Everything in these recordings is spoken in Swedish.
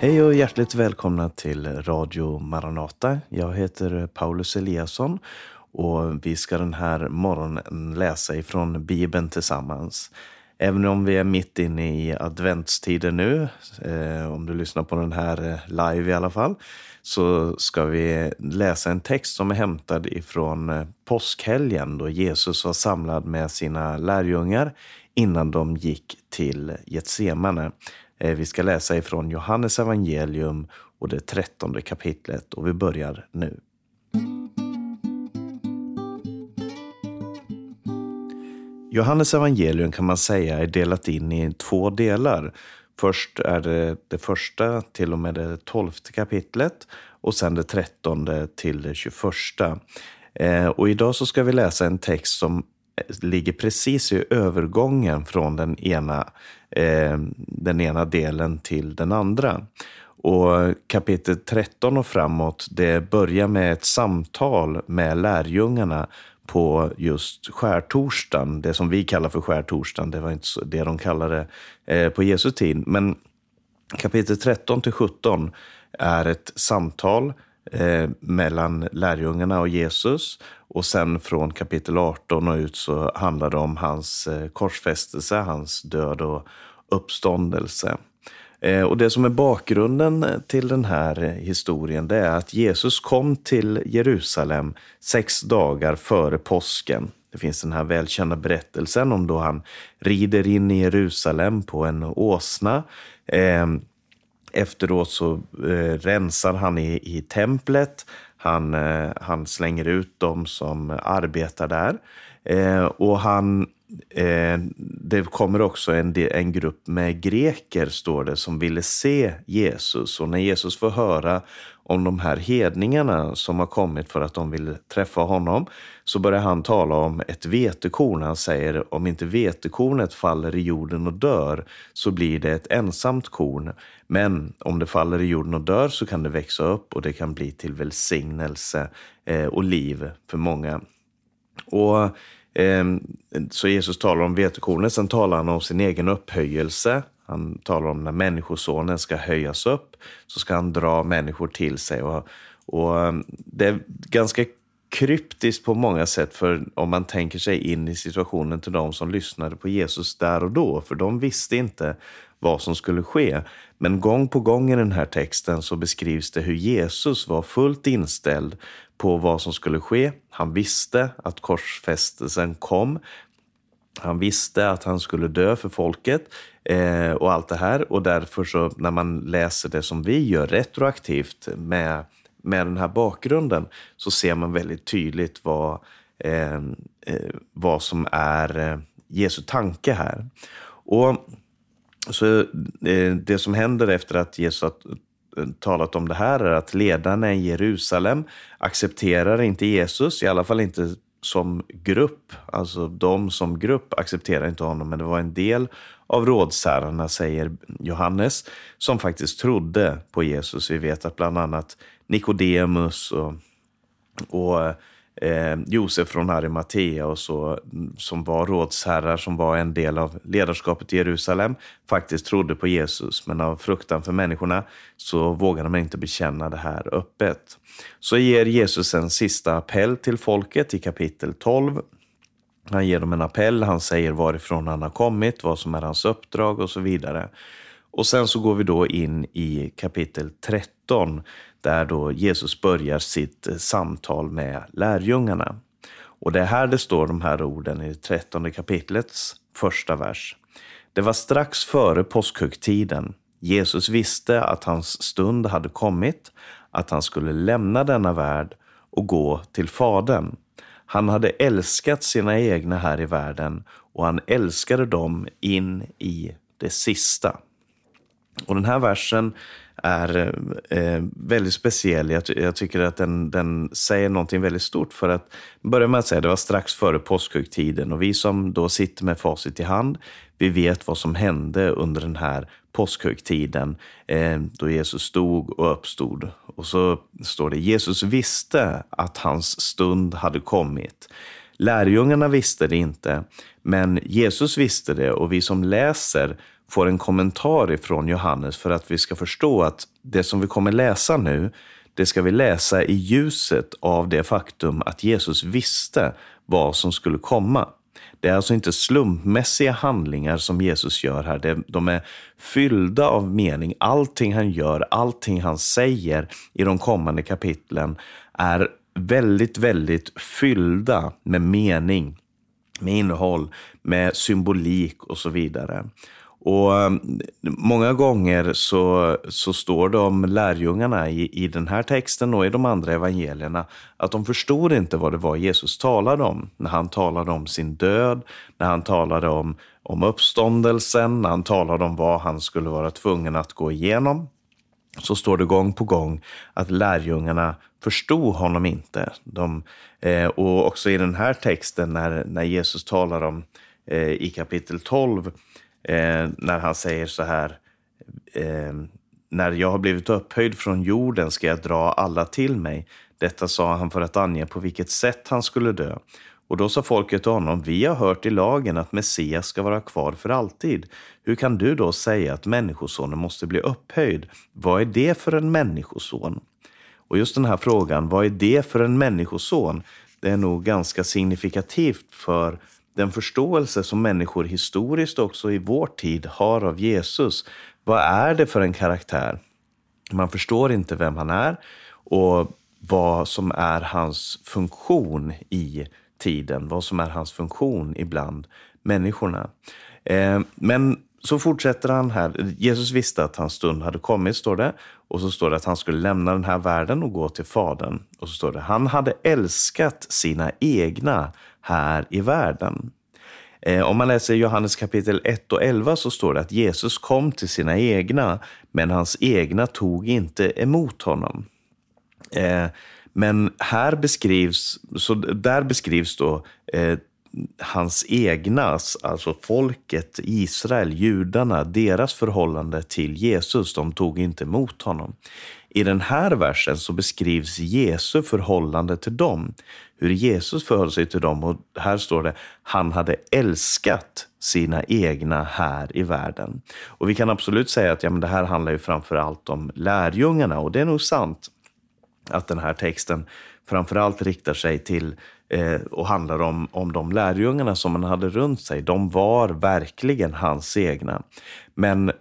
Hej och hjärtligt välkomna till Radio Maranata. Jag heter Paulus Eliasson och vi ska den här morgonen läsa ifrån Bibeln tillsammans. Även om vi är mitt inne i adventstider nu, eh, om du lyssnar på den här eh, live i alla fall, så ska vi läsa en text som är hämtad ifrån eh, påskhelgen då Jesus var samlad med sina lärjungar innan de gick till Getsemane. Eh, vi ska läsa ifrån Johannes evangelium och det trettonde kapitlet och vi börjar nu. Johannes evangelium kan man säga är delat in i två delar. Först är det det första till och med det tolfte kapitlet och sen det trettonde till det tjugoförsta. Eh, och idag så ska vi läsa en text som ligger precis i övergången från den ena, eh, den ena delen till den andra. Och kapitel 13 och framåt, det börjar med ett samtal med lärjungarna på just skärtorsdagen, det som vi kallar för skärtorsdagen, det var inte det de kallade eh, på Jesu tid. Men kapitel 13 till 17 är ett samtal eh, mellan lärjungarna och Jesus. Och sen från kapitel 18 och ut så handlar det om hans eh, korsfästelse, hans död och uppståndelse. Eh, och det som är bakgrunden eh, till den här historien det är att Jesus kom till Jerusalem sex dagar före påsken. Det finns den här välkända berättelsen om då han rider in i Jerusalem på en åsna. Efteråt så eh, rensar han i, i templet. Han, eh, han slänger ut dem som arbetar där. Eh, och han Eh, det kommer också en, en grupp med greker, står det, som ville se Jesus. Och när Jesus får höra om de här hedningarna som har kommit för att de vill träffa honom, så börjar han tala om ett vetekorn. Han säger om inte vetekornet faller i jorden och dör, så blir det ett ensamt korn. Men om det faller i jorden och dör så kan det växa upp och det kan bli till välsignelse eh, och liv för många. Och ehm, så Jesus talar om vetekornet, sen talar han om sin egen upphöjelse. Han talar om när Människosonen ska höjas upp, så ska han dra människor till sig. Och, och ehm, det är ganska kryptiskt på många sätt för om man tänker sig in i situationen till de som lyssnade på Jesus där och då, för de visste inte vad som skulle ske. Men gång på gång i den här texten så beskrivs det hur Jesus var fullt inställd på vad som skulle ske. Han visste att korsfästelsen kom. Han visste att han skulle dö för folket eh, och allt det här. Och därför så när man läser det som vi gör retroaktivt med, med den här bakgrunden så ser man väldigt tydligt vad, eh, eh, vad som är eh, Jesu tanke här. Och så eh, Det som händer efter att Jesus har eh, talat om det här är att ledarna i Jerusalem accepterar inte Jesus, i alla fall inte som grupp. Alltså de som grupp accepterar inte honom, men det var en del av rådsherrarna, säger Johannes, som faktiskt trodde på Jesus. Vi vet att bland annat Nikodemus och, och eh, eh, Josef från Arimatea och så, som var rådsherrar, som var en del av ledarskapet i Jerusalem, faktiskt trodde på Jesus. Men av fruktan för människorna så vågade man inte bekänna det här öppet. Så ger Jesus en sista appell till folket i kapitel 12. Han ger dem en appell, han säger varifrån han har kommit, vad som är hans uppdrag och så vidare. Och sen så går vi då in i kapitel 13 där då Jesus börjar sitt eh, samtal med lärjungarna. Och det är här det står de här orden i 13 kapitlets första vers. Det var strax före påskhögtiden. Jesus visste att hans stund hade kommit, att han skulle lämna denna värld och gå till Fadern. Han hade älskat sina egna här i världen och han älskade dem in i det sista. Och den här versen är eh, väldigt speciell. Jag, jag, tycker att den, den säger någonting väldigt stort. För att börja med att säga det var strax före påskhögtiden och vi som då sitter med facit i hand, vi vet vad som hände under den här påskhögtiden eh, då Jesus stod och uppstod. Och så står det Jesus visste att hans stund hade kommit. Lärjungarna visste det inte, men Jesus visste det och vi som läser får en kommentar ifrån Johannes för att vi ska förstå att det som vi kommer läsa nu, det ska vi läsa i ljuset av det faktum att Jesus visste vad som skulle komma. Det är alltså inte slumpmässiga handlingar som Jesus gör här. De är fyllda av mening. Allting han gör, allting han säger i de kommande kapitlen är väldigt, väldigt fyllda med mening, med innehåll, med symbolik och så vidare. Och eh, Många gånger så, så står det om lärjungarna i, i den här texten och i de andra evangelierna att de förstod inte vad det var Jesus talade om. När han talade om sin död, när han talade om, om uppståndelsen, när han talade om vad han skulle vara tvungen att gå igenom. Så står det gång på gång att lärjungarna förstod honom inte. De, eh, och också i den här texten när, när Jesus talar om eh, i kapitel 12 eh, när han säger så här. Eh, när jag har blivit upphöjd från jorden ska jag dra alla till mig. Detta sa han för att ange på vilket sätt han skulle dö. Och då sa folket till honom, vi har hört i lagen att Messias ska vara kvar för alltid. Hur kan du då säga att Människosonen måste bli upphöjd? Vad är det för en människoson? Och just den här frågan, vad är det för en människoson? Det är nog ganska signifikativt för den förståelse som människor historiskt också i vår tid har av Jesus. Vad är det för en karaktär? Man förstår inte vem han är och vad som är hans funktion i tiden, vad som är hans funktion ibland människorna. Eh, men så fortsätter han här. Jesus visste att hans stund hade kommit, står det. Och så står det att han skulle lämna den här världen och gå till Fadern. Och så står det, han hade älskat sina egna här i världen. Eh, om man läser Johannes kapitel 1 och 11 så står det att Jesus kom till sina egna, men hans egna tog inte emot honom. Eh, men här beskrivs, så där beskrivs då eh, hans egna, alltså folket, Israel, judarna, deras förhållande till Jesus. De tog inte emot honom. I den här versen så beskrivs Jesu förhållande till dem. Hur Jesus förhöll sig till dem. Och här står det, han hade älskat sina egna här i världen. Och vi kan absolut säga att ja, men det här handlar ju framför allt om lärjungarna. Och det är nog sant att den här texten framför allt riktar sig till eh, och handlar om, om de lärjungarna som han hade runt sig. De var verkligen hans egna. Men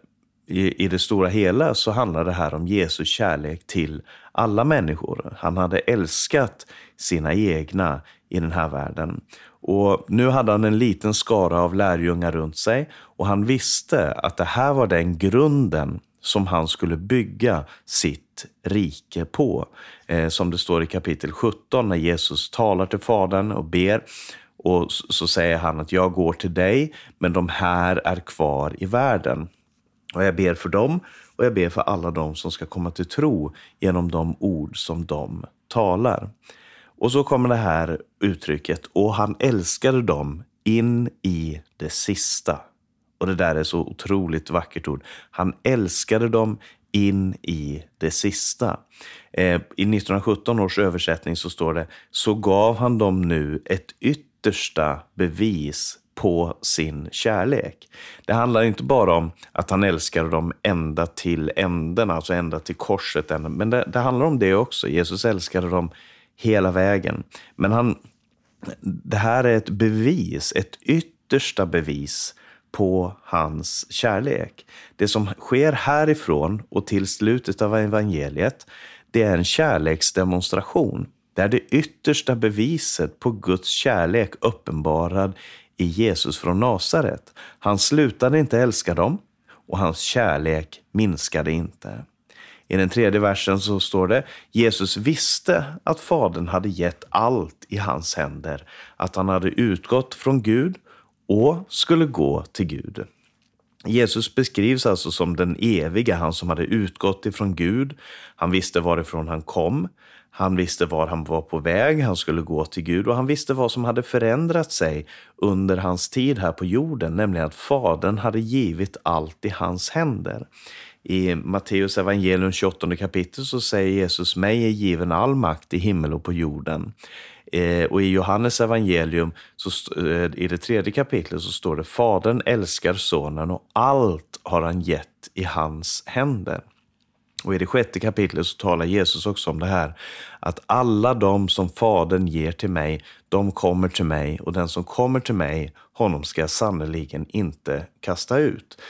i, i det stora hela så handlar det här om Jesus kärlek till alla människor. Han hade älskat sina egna i den här världen. Och nu hade han en liten skara av lärjungar runt sig och han visste att det här var den grunden som han skulle bygga sitt rike på. Eh, som det står i kapitel 17 när Jesus talar till Fadern och ber. Och så säger han att jag går till dig, men de här är kvar i världen. Och jag ber för dem och jag ber för alla dem som ska komma till tro genom de ord som de talar. Och så kommer det här uttrycket, och han älskade dem in i det sista. Och det där är så otroligt vackert ord. Han älskade dem in i det sista. Eh, I 1917 års översättning så står det, så gav han dem nu ett yttersta bevis på sin kärlek. Det handlar inte bara om att han älskade dem ända till änden, alltså ända till korset. Men det, det handlar om det också. Jesus älskade dem hela vägen. Men han, det här är ett bevis, ett yttersta bevis på hans kärlek. Det som sker härifrån och till slutet av evangeliet, det är en kärleksdemonstration. Det är det yttersta beviset på Guds kärlek uppenbarad i Jesus från Nasaret. Han slutade inte älska dem och hans kärlek minskade inte. I den tredje versen så står det Jesus visste att Fadern hade gett allt i hans händer, att han hade utgått från Gud och skulle gå till Gud. Jesus beskrivs alltså som den eviga, han som hade utgått ifrån Gud. Han visste varifrån han kom. Han visste var han var på väg, han skulle gå till Gud och han visste vad som hade förändrat sig under hans tid här på jorden, nämligen att Fadern hade givit allt i hans händer. I Matteus evangelium 28 kapitel så säger Jesus, mig är given all makt i himmel och på jorden. Eh, och i Johannes evangelium, så, eh, i det tredje kapitlet, så står det Fadern älskar sonen och allt har han gett i hans händer. Och i det sjätte kapitlet så talar Jesus också om det här, att alla de som Fadern ger till mig, de kommer till mig och den som kommer till mig, honom ska jag sannerligen inte kasta ut.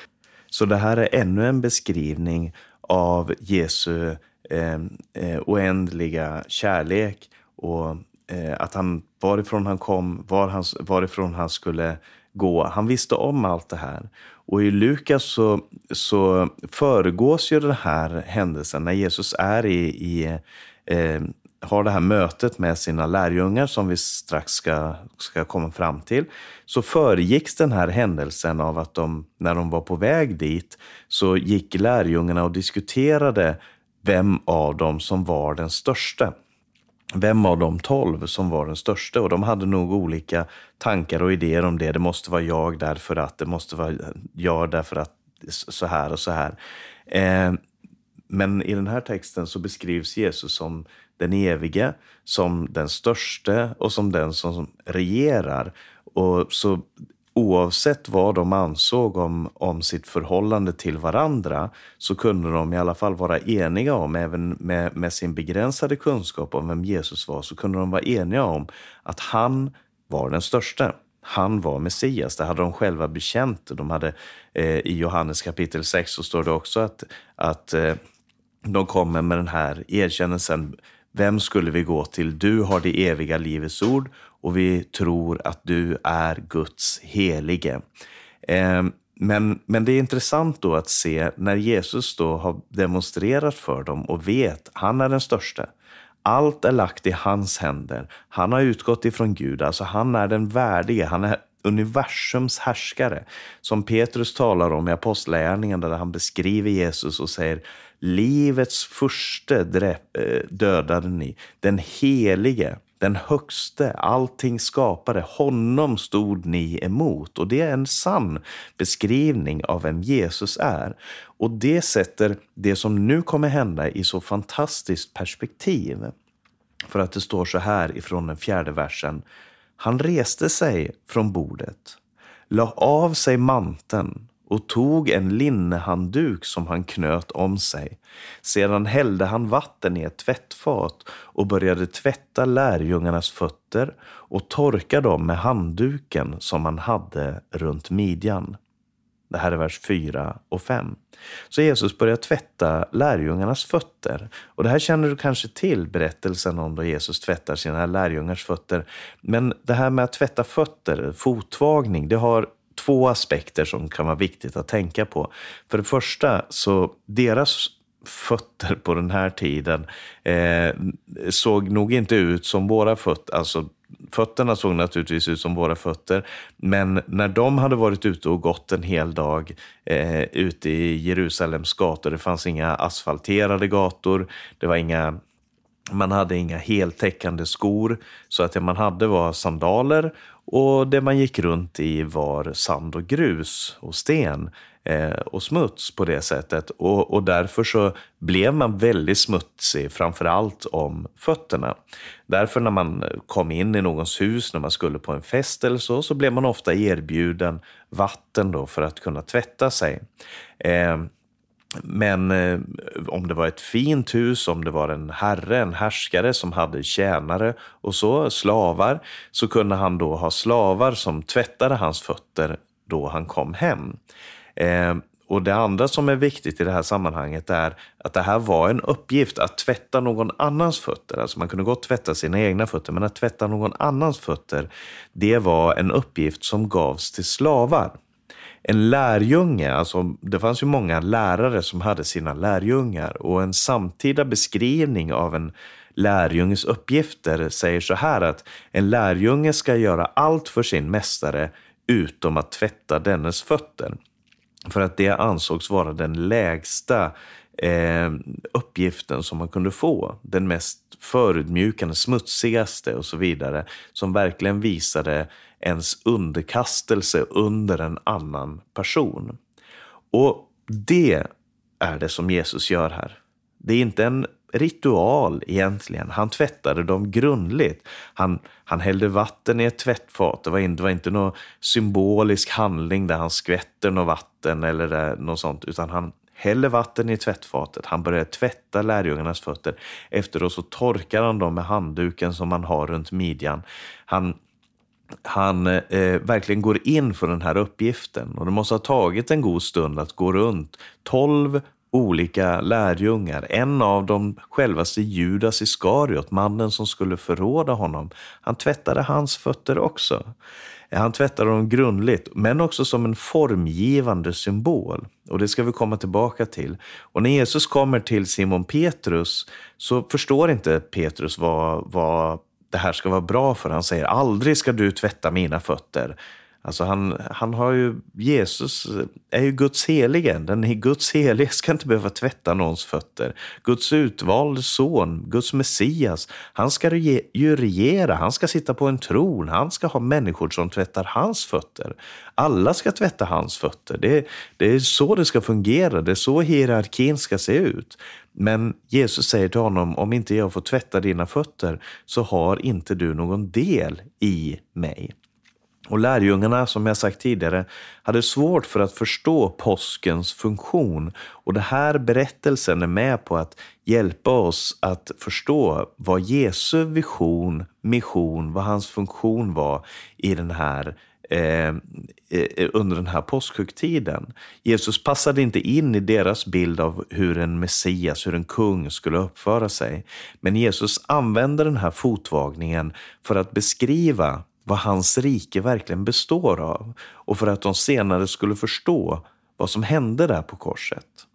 Så det här är ännu en beskrivning av Jesu eh, eh, oändliga kärlek och eh, att han, varifrån han kom, var han, varifrån han skulle gå. Han visste om allt det här. Och i Lukas så, så föregås ju den här händelsen när Jesus är i, i eh, har det här mötet med sina lärjungar som vi strax ska, ska komma fram till, så föregicks den här händelsen av att de, när de var på väg dit, så gick lärjungarna och diskuterade vem av dem som var den största. Vem av de tolv som var den största? Och de hade nog olika tankar och idéer om det. Det måste vara jag därför att, det måste vara jag därför att, så här och så här. Eh, men i den här texten så beskrivs Jesus som den evige, som den störste och som den som regerar. Och så oavsett vad de ansåg om, om sitt förhållande till varandra så kunde de i alla fall vara eniga om, även med, med sin begränsade kunskap om vem Jesus var, så kunde de vara eniga om att han var den största. Han var Messias, det hade de själva bekänt. De hade, eh, I Johannes kapitel 6 så står det också att, att eh, de kommer med den här erkännelsen. Vem skulle vi gå till? Du har det eviga livets ord och vi tror att du är Guds helige. Eh, men, men det är intressant då att se när Jesus då har demonstrerat för dem och vet, han är den största. Allt är lagt i hans händer. Han har utgått ifrån Gud, alltså han är den värdige, han är universums härskare. Som Petrus talar om i Apostlagärningarna där han beskriver Jesus och säger Livets furste eh, dödade ni, den helige, den högste, allting skapade, honom stod ni emot. Och det är en sann beskrivning av vem Jesus är. Och det sätter det som nu kommer hända i så fantastiskt perspektiv. För att det står så här ifrån den fjärde versen. Han reste sig från bordet, la av sig manteln och tog en linnehandduk som han knöt om sig. Sedan hällde han vatten i ett tvättfat och började tvätta lärjungarnas fötter och torka dem med handduken som han hade runt midjan. Det här är vers 4 och 5. Så Jesus börjar tvätta lärjungarnas fötter. Och det här känner du kanske till, berättelsen om då Jesus tvättar sina lärjungars fötter. Men det här med att tvätta fötter, fotvagning, det har två aspekter som kan vara viktigt att tänka på. För det första, så deras fötter på den här tiden eh, såg nog inte ut som våra fötter. Alltså, fötterna såg naturligtvis ut som våra fötter, men när de hade varit ute och gått en hel dag eh, ute i Jerusalems gator, det fanns inga asfalterade gator, det var inga man hade inga heltäckande skor, så att det man hade var sandaler och det man gick runt i var sand och grus och sten eh, och smuts på det sättet. Och, och därför så blev man väldigt smutsig, framför allt om fötterna. Därför när man kom in i någons hus, när man skulle på en fest eller så, så blev man ofta erbjuden vatten då för att kunna tvätta sig. Eh, men eh, om det var ett fint hus, om det var en herre, en härskare som hade tjänare och så, slavar, så kunde han då ha slavar som tvättade hans fötter då han kom hem. Eh, och det andra som är viktigt i det här sammanhanget är att det här var en uppgift att tvätta någon annans fötter. Alltså man kunde gott tvätta sina egna fötter, men att tvätta någon annans fötter, det var en uppgift som gavs till slavar en lärjunge, alltså det fanns ju många lärare som hade sina lärjungar och en samtida beskrivning av en lärjunges uppgifter säger så här att en lärjunge ska göra allt för sin mästare utom att tvätta dennes fötter. För att det ansågs vara den lägsta eh, uppgiften som man kunde få. Den mest förödmjukande, smutsigaste och så vidare. Som verkligen visade ens underkastelse under en annan person. Och det är det som Jesus gör här. Det är inte en ritual egentligen. Han tvättade dem grundligt. Han, han hällde vatten i ett tvättfat. Det var inte, det var inte någon symbolisk handling där han skvätter något vatten eller där, något sånt, utan han häller vatten i tvättfatet. Han börjar tvätta lärjungarnas fötter. Efteråt så torkar han dem med handduken som han har runt midjan. Han han eh, verkligen går in för den här uppgiften. Och det måste ha tagit en god stund att gå runt tolv olika lärjungar. En av dem självaste Judas Iskariot, mannen som skulle förråda honom. Han tvättade hans fötter också. Han tvättade dem grundligt, men också som en formgivande symbol. Och det ska vi komma tillbaka till. Och när Jesus kommer till Simon Petrus så förstår inte Petrus vad, vad det här ska vara bra för. Han säger aldrig ska du tvätta mina fötter. Alltså han, han har ju, Jesus är ju Guds helige. Den är Guds helige ska inte behöva tvätta någons fötter. Guds utvalde son, Guds Messias, han ska ju regera, han ska sitta på en tron, han ska ha människor som tvättar hans fötter. Alla ska tvätta hans fötter. Det, det är så det ska fungera, det är så hierarkin ska se ut. Men Jesus säger till honom, om inte jag får tvätta dina fötter så har inte du någon del i mig. Och lärjungarna, som jag sagt tidigare, hade svårt för att förstå påskens funktion. Och den här berättelsen är med på att hjälpa oss att förstå vad Jesu vision, mission, vad hans funktion var i den här Eh, eh, under den här påskhögtiden. Jesus passade inte in i deras bild av hur en Messias, hur en kung skulle uppföra sig. Men Jesus använder den här fotvagningen för att beskriva vad hans rike verkligen består av och för att de senare skulle förstå vad som hände där på korset.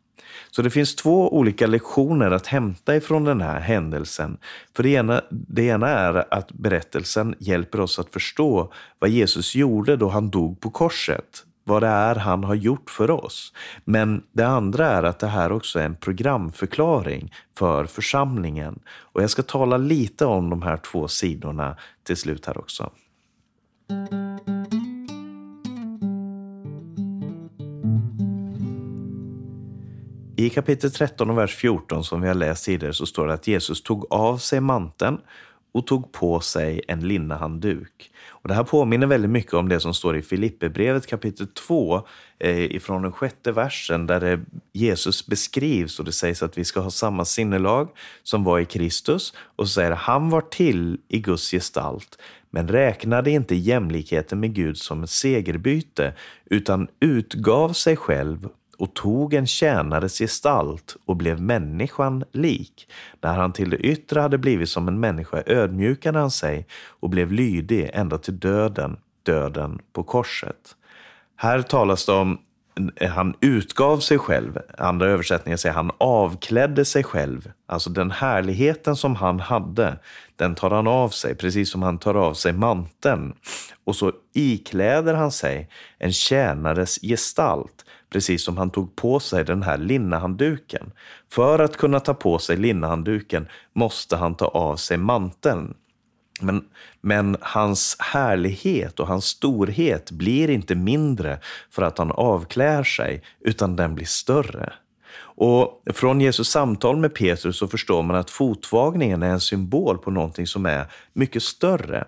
Så det finns två olika lektioner att hämta ifrån den här händelsen. För det ena, det ena är att berättelsen hjälper oss att förstå vad Jesus gjorde då han dog på korset. Vad det är han har gjort för oss. Men det andra är att det här också är en programförklaring för församlingen. Och jag ska tala lite om de här två sidorna till slut här också. I kapitel 13 och vers 14 som vi har läst tidigare så står det att Jesus tog av sig manteln och tog på sig en linnehandduk. Och det här påminner väldigt mycket om det som står i Filipperbrevet kapitel 2 eh, ifrån den sjätte versen där det, Jesus beskrivs och det sägs att vi ska ha samma sinnelag som var i Kristus. Och så säger det, han var till i Guds gestalt men räknade inte jämlikheten med Gud som ett segerbyte utan utgav sig själv och tog en tjänares gestalt och blev människan lik. När han till det yttre hade blivit som en människa ödmjukade han sig och blev lydig ända till döden, döden på korset. Här talas det om han utgav sig själv. Andra översättningar säger han avklädde sig själv. Alltså den härligheten som han hade, den tar han av sig, precis som han tar av sig manteln. Och så ikläder han sig en tjänares gestalt, precis som han tog på sig den här linnehandduken. För att kunna ta på sig linnehandduken måste han ta av sig manteln. Men, men hans härlighet och hans storhet blir inte mindre för att han avklär sig, utan den blir större. Och från Jesus samtal med Petrus så förstår man att fotvagningen är en symbol på någonting som är mycket större.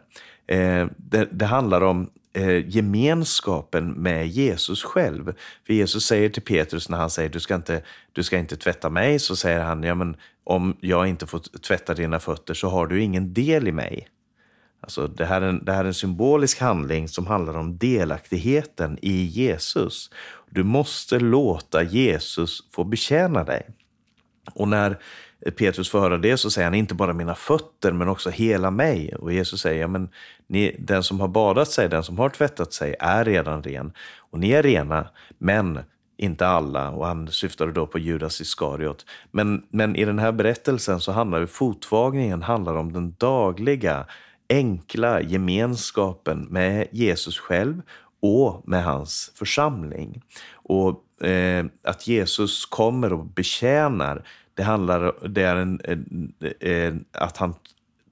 Eh, det, det handlar om eh, gemenskapen med Jesus själv. För Jesus säger till Petrus när han säger du ska inte, du ska inte tvätta mig, så säger han ja, men om jag inte får tvätta dina fötter så har du ingen del i mig. Alltså det, här är en, det här är en symbolisk handling som handlar om delaktigheten i Jesus. Du måste låta Jesus få betjäna dig. Och när Petrus får höra det så säger han inte bara mina fötter men också hela mig. Och Jesus säger, ja, men ni, den som har badat sig, den som har tvättat sig är redan ren. Och ni är rena, men inte alla. Och han syftade då på Judas Iskariot. Men, men i den här berättelsen så handlar ju fotvagningen handlar om den dagliga enkla gemenskapen med Jesus själv och med hans församling. Och eh, att Jesus kommer och betjänar, det handlar, det är en, en, att han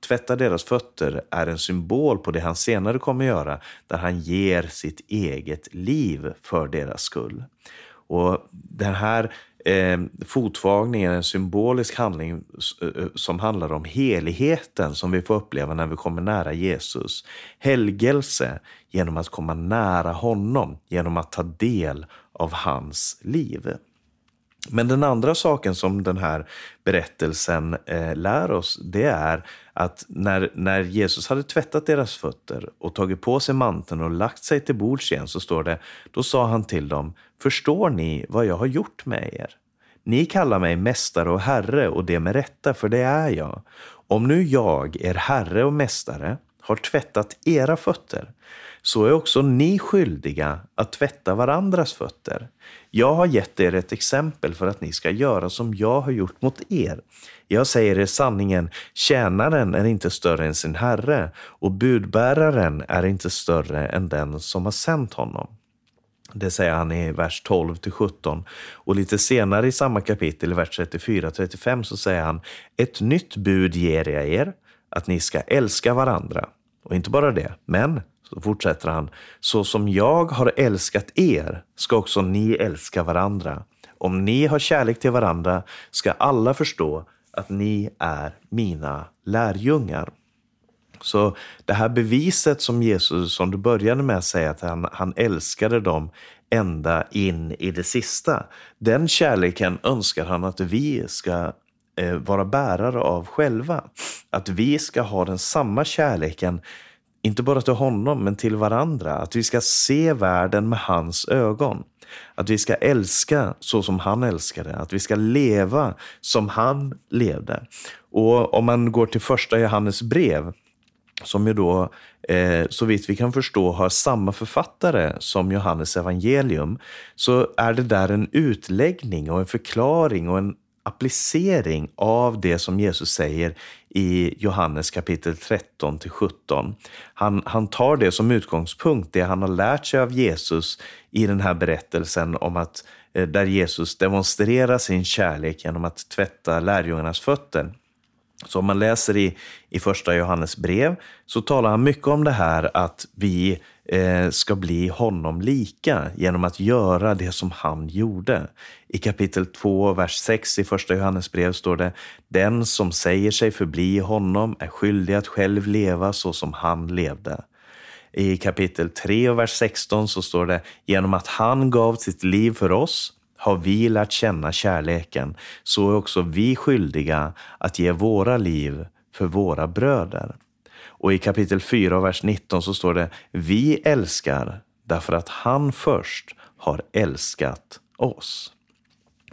tvättar deras fötter är en symbol på det han senare kommer göra, där han ger sitt eget liv för deras skull. Och den här eh, fotvagningen är en symbolisk handling eh, som handlar om heligheten som vi får uppleva när vi kommer nära Jesus. Helgelse genom att komma nära honom, genom att ta del av hans liv. Men den andra saken som den här berättelsen eh, lär oss, det är att när, när Jesus hade tvättat deras fötter och tagit på sig manteln och lagt sig till bords igen, så står det, då sa han till dem, förstår ni vad jag har gjort med er? Ni kallar mig mästare och herre och det med rätta, för det är jag. Om nu jag, er herre och mästare, har tvättat era fötter, så är också ni skyldiga att tvätta varandras fötter. Jag har gett er ett exempel för att ni ska göra som jag har gjort mot er. Jag säger er sanningen, tjänaren är inte större än sin herre och budbäraren är inte större än den som har sänt honom. Det säger han i vers 12 till 17. Och lite senare i samma kapitel, i vers 34-35, så säger han Ett nytt bud ger jag er, att ni ska älska varandra. Och inte bara det, men så fortsätter han, så som jag har älskat er ska också ni älska varandra. Om ni har kärlek till varandra ska alla förstå att ni är mina lärjungar. Så det här beviset som Jesus, som du började med att säga, att han, han älskade dem ända in i det sista. Den kärleken önskar han att vi ska eh, vara bärare av själva. Att vi ska ha den samma kärleken inte bara till honom, men till varandra. Att vi ska se världen med hans ögon. Att vi ska älska så som han älskade. Att vi ska leva som han levde. Och om man går till första Johannes brev, som ju då, eh, så vitt vi kan förstå, har samma författare som Johannes evangelium, så är det där en utläggning och en förklaring och en applicering av det som Jesus säger i Johannes kapitel 13 till 17. Han, han tar det som utgångspunkt, det han har lärt sig av Jesus i den här berättelsen om att eh, där Jesus demonstrerar sin kärlek genom att tvätta lärjungarnas fötter. Så om man läser i, i första Johannes brev så talar han mycket om det här att vi eh, Eh, ska bli honom lika genom att göra det som han gjorde. I kapitel 2, vers 6 i första Johannesbrev står det Den som säger sig förbli honom är skyldig att själv leva så som han levde. I kapitel 3 och vers 16 så står det Genom att han gav sitt liv för oss har vi lärt känna kärleken, så är också vi skyldiga att ge våra liv för våra bröder. Och i kapitel 4, vers 19 så står det Vi älskar därför att han först har älskat oss.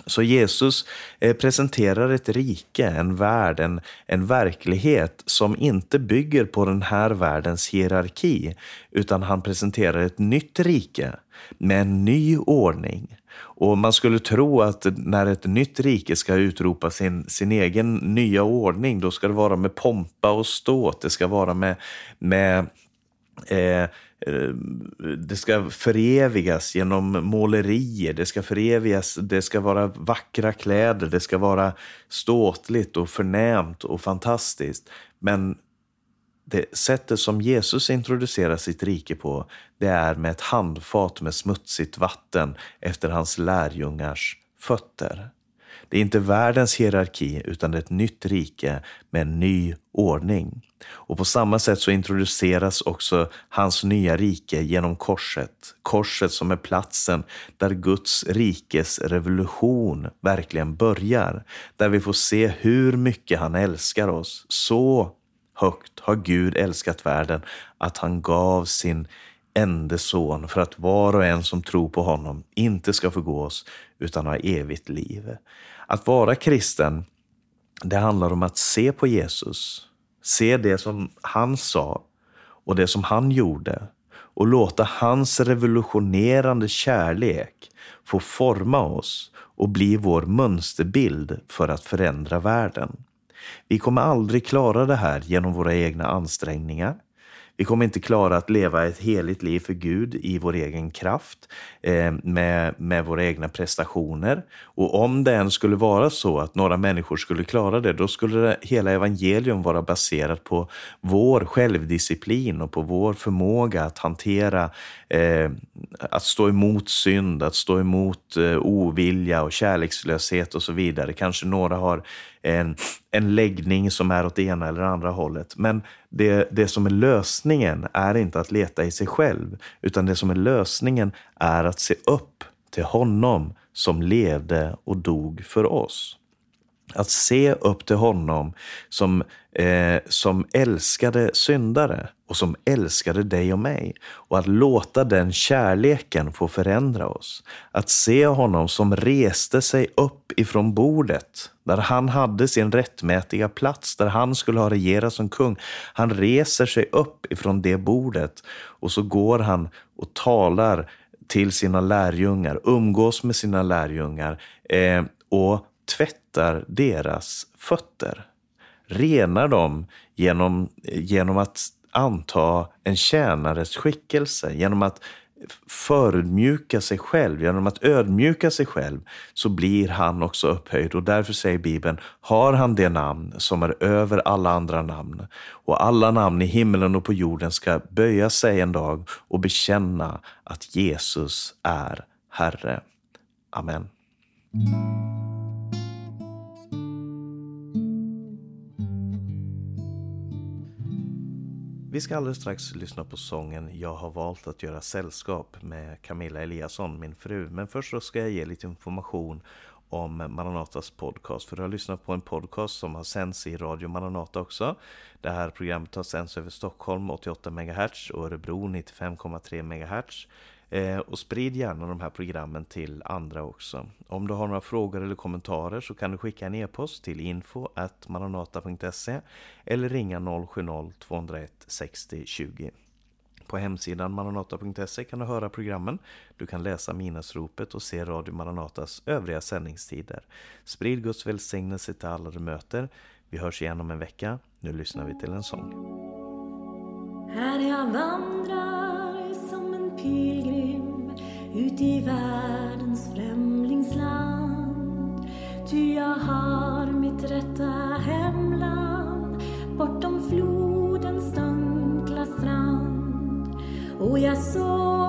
Så Jesus eh, presenterar ett rike, en värld, en, en verklighet som inte bygger på den här världens hierarki, utan han presenterar ett nytt rike med en ny ordning. Och man skulle tro att när ett nytt rike ska utropa sin, sin egen nya ordning, då ska det vara med pompa och ståt. Det ska vara med, med eh, eh det ska förevigas genom målerier, det ska förevigas, det ska vara vackra kläder, det ska vara ståtligt och förnämt och fantastiskt. Men det sättet som Jesus introducerar sitt rike på, det är med ett handfat med smutsigt vatten efter hans lärjungars fötter. Det är inte världens hierarki utan ett nytt rike med en ny ordning. Och på samma sätt så introduceras också hans nya rike genom korset. Korset som är platsen där Guds rikes revolution verkligen börjar. Där vi får se hur mycket han älskar oss. Så högt har Gud älskat världen att han gav sin ende son för att var och en som tror på honom inte ska förgås utan ha evigt liv. Att vara kristen, det handlar om att se på Jesus, se det som han sa och det som han gjorde och låta hans revolutionerande kärlek få forma oss och bli vår mönsterbild för att förändra världen. Vi kommer aldrig klara det här genom våra egna ansträngningar. Vi kommer inte klara att leva ett heligt liv för Gud i vår egen kraft, eh, med, med våra egna prestationer. Och om det än skulle vara så att några människor skulle klara det, då skulle det, hela evangelium vara baserat på vår självdisciplin och på vår förmåga att hantera, eh, att stå emot synd, att stå emot eh, ovilja och kärlekslöshet och så vidare. Kanske några har en, en läggning som är åt det ena eller andra hållet. Men det, det som är lösningen är inte att leta i sig själv, utan det som är lösningen är att se upp till honom som levde och dog för oss. Att se upp till honom som, eh, som älskade syndare och som älskade dig och mig. Och att låta den kärleken få förändra oss. Att se honom som reste sig upp ifrån bordet, där han hade sin rättmätiga plats, där han skulle ha regerat som kung. Han reser sig upp ifrån det bordet och så går han och talar till sina lärjungar, umgås med sina lärjungar eh, och tvättar deras fötter. Renar dem genom, genom att anta en tjänares skickelse, genom att förödmjuka sig själv, genom att ödmjuka sig själv, så blir han också upphöjd. Och därför säger Bibeln, har han det namn som är över alla andra namn, och alla namn i himlen och på jorden ska böja sig en dag och bekänna att Jesus är Herre. Amen. Vi ska alldeles strax lyssna på sången Jag har valt att göra sällskap med Camilla Eliasson, min fru. Men först så ska jag ge lite information om Maranatas podcast. För du har lyssnat på en podcast som har sänds i Radio Maranata också. Det här programmet har sänds över Stockholm 88 MHz och Örebro 95,3 MHz. Eh, och sprid gärna de här programmen till andra också. Om du har några frågor eller kommentarer så kan du skicka en e-post till info.maranata.se eller ringa 070-201 60 20. På hemsidan maranata.se kan du höra programmen, du kan läsa minnesropet och se Radio Maranatas övriga sändningstider. Sprid Guds välsignelse till alla du möter. Vi hörs igen om en vecka. Nu lyssnar vi till en sång. Här jag vandrar pilgrim ut i världens främlingsland. Ty jag har mitt rätta hemland bortom flodens dunkla strand. Och jag såg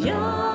Jag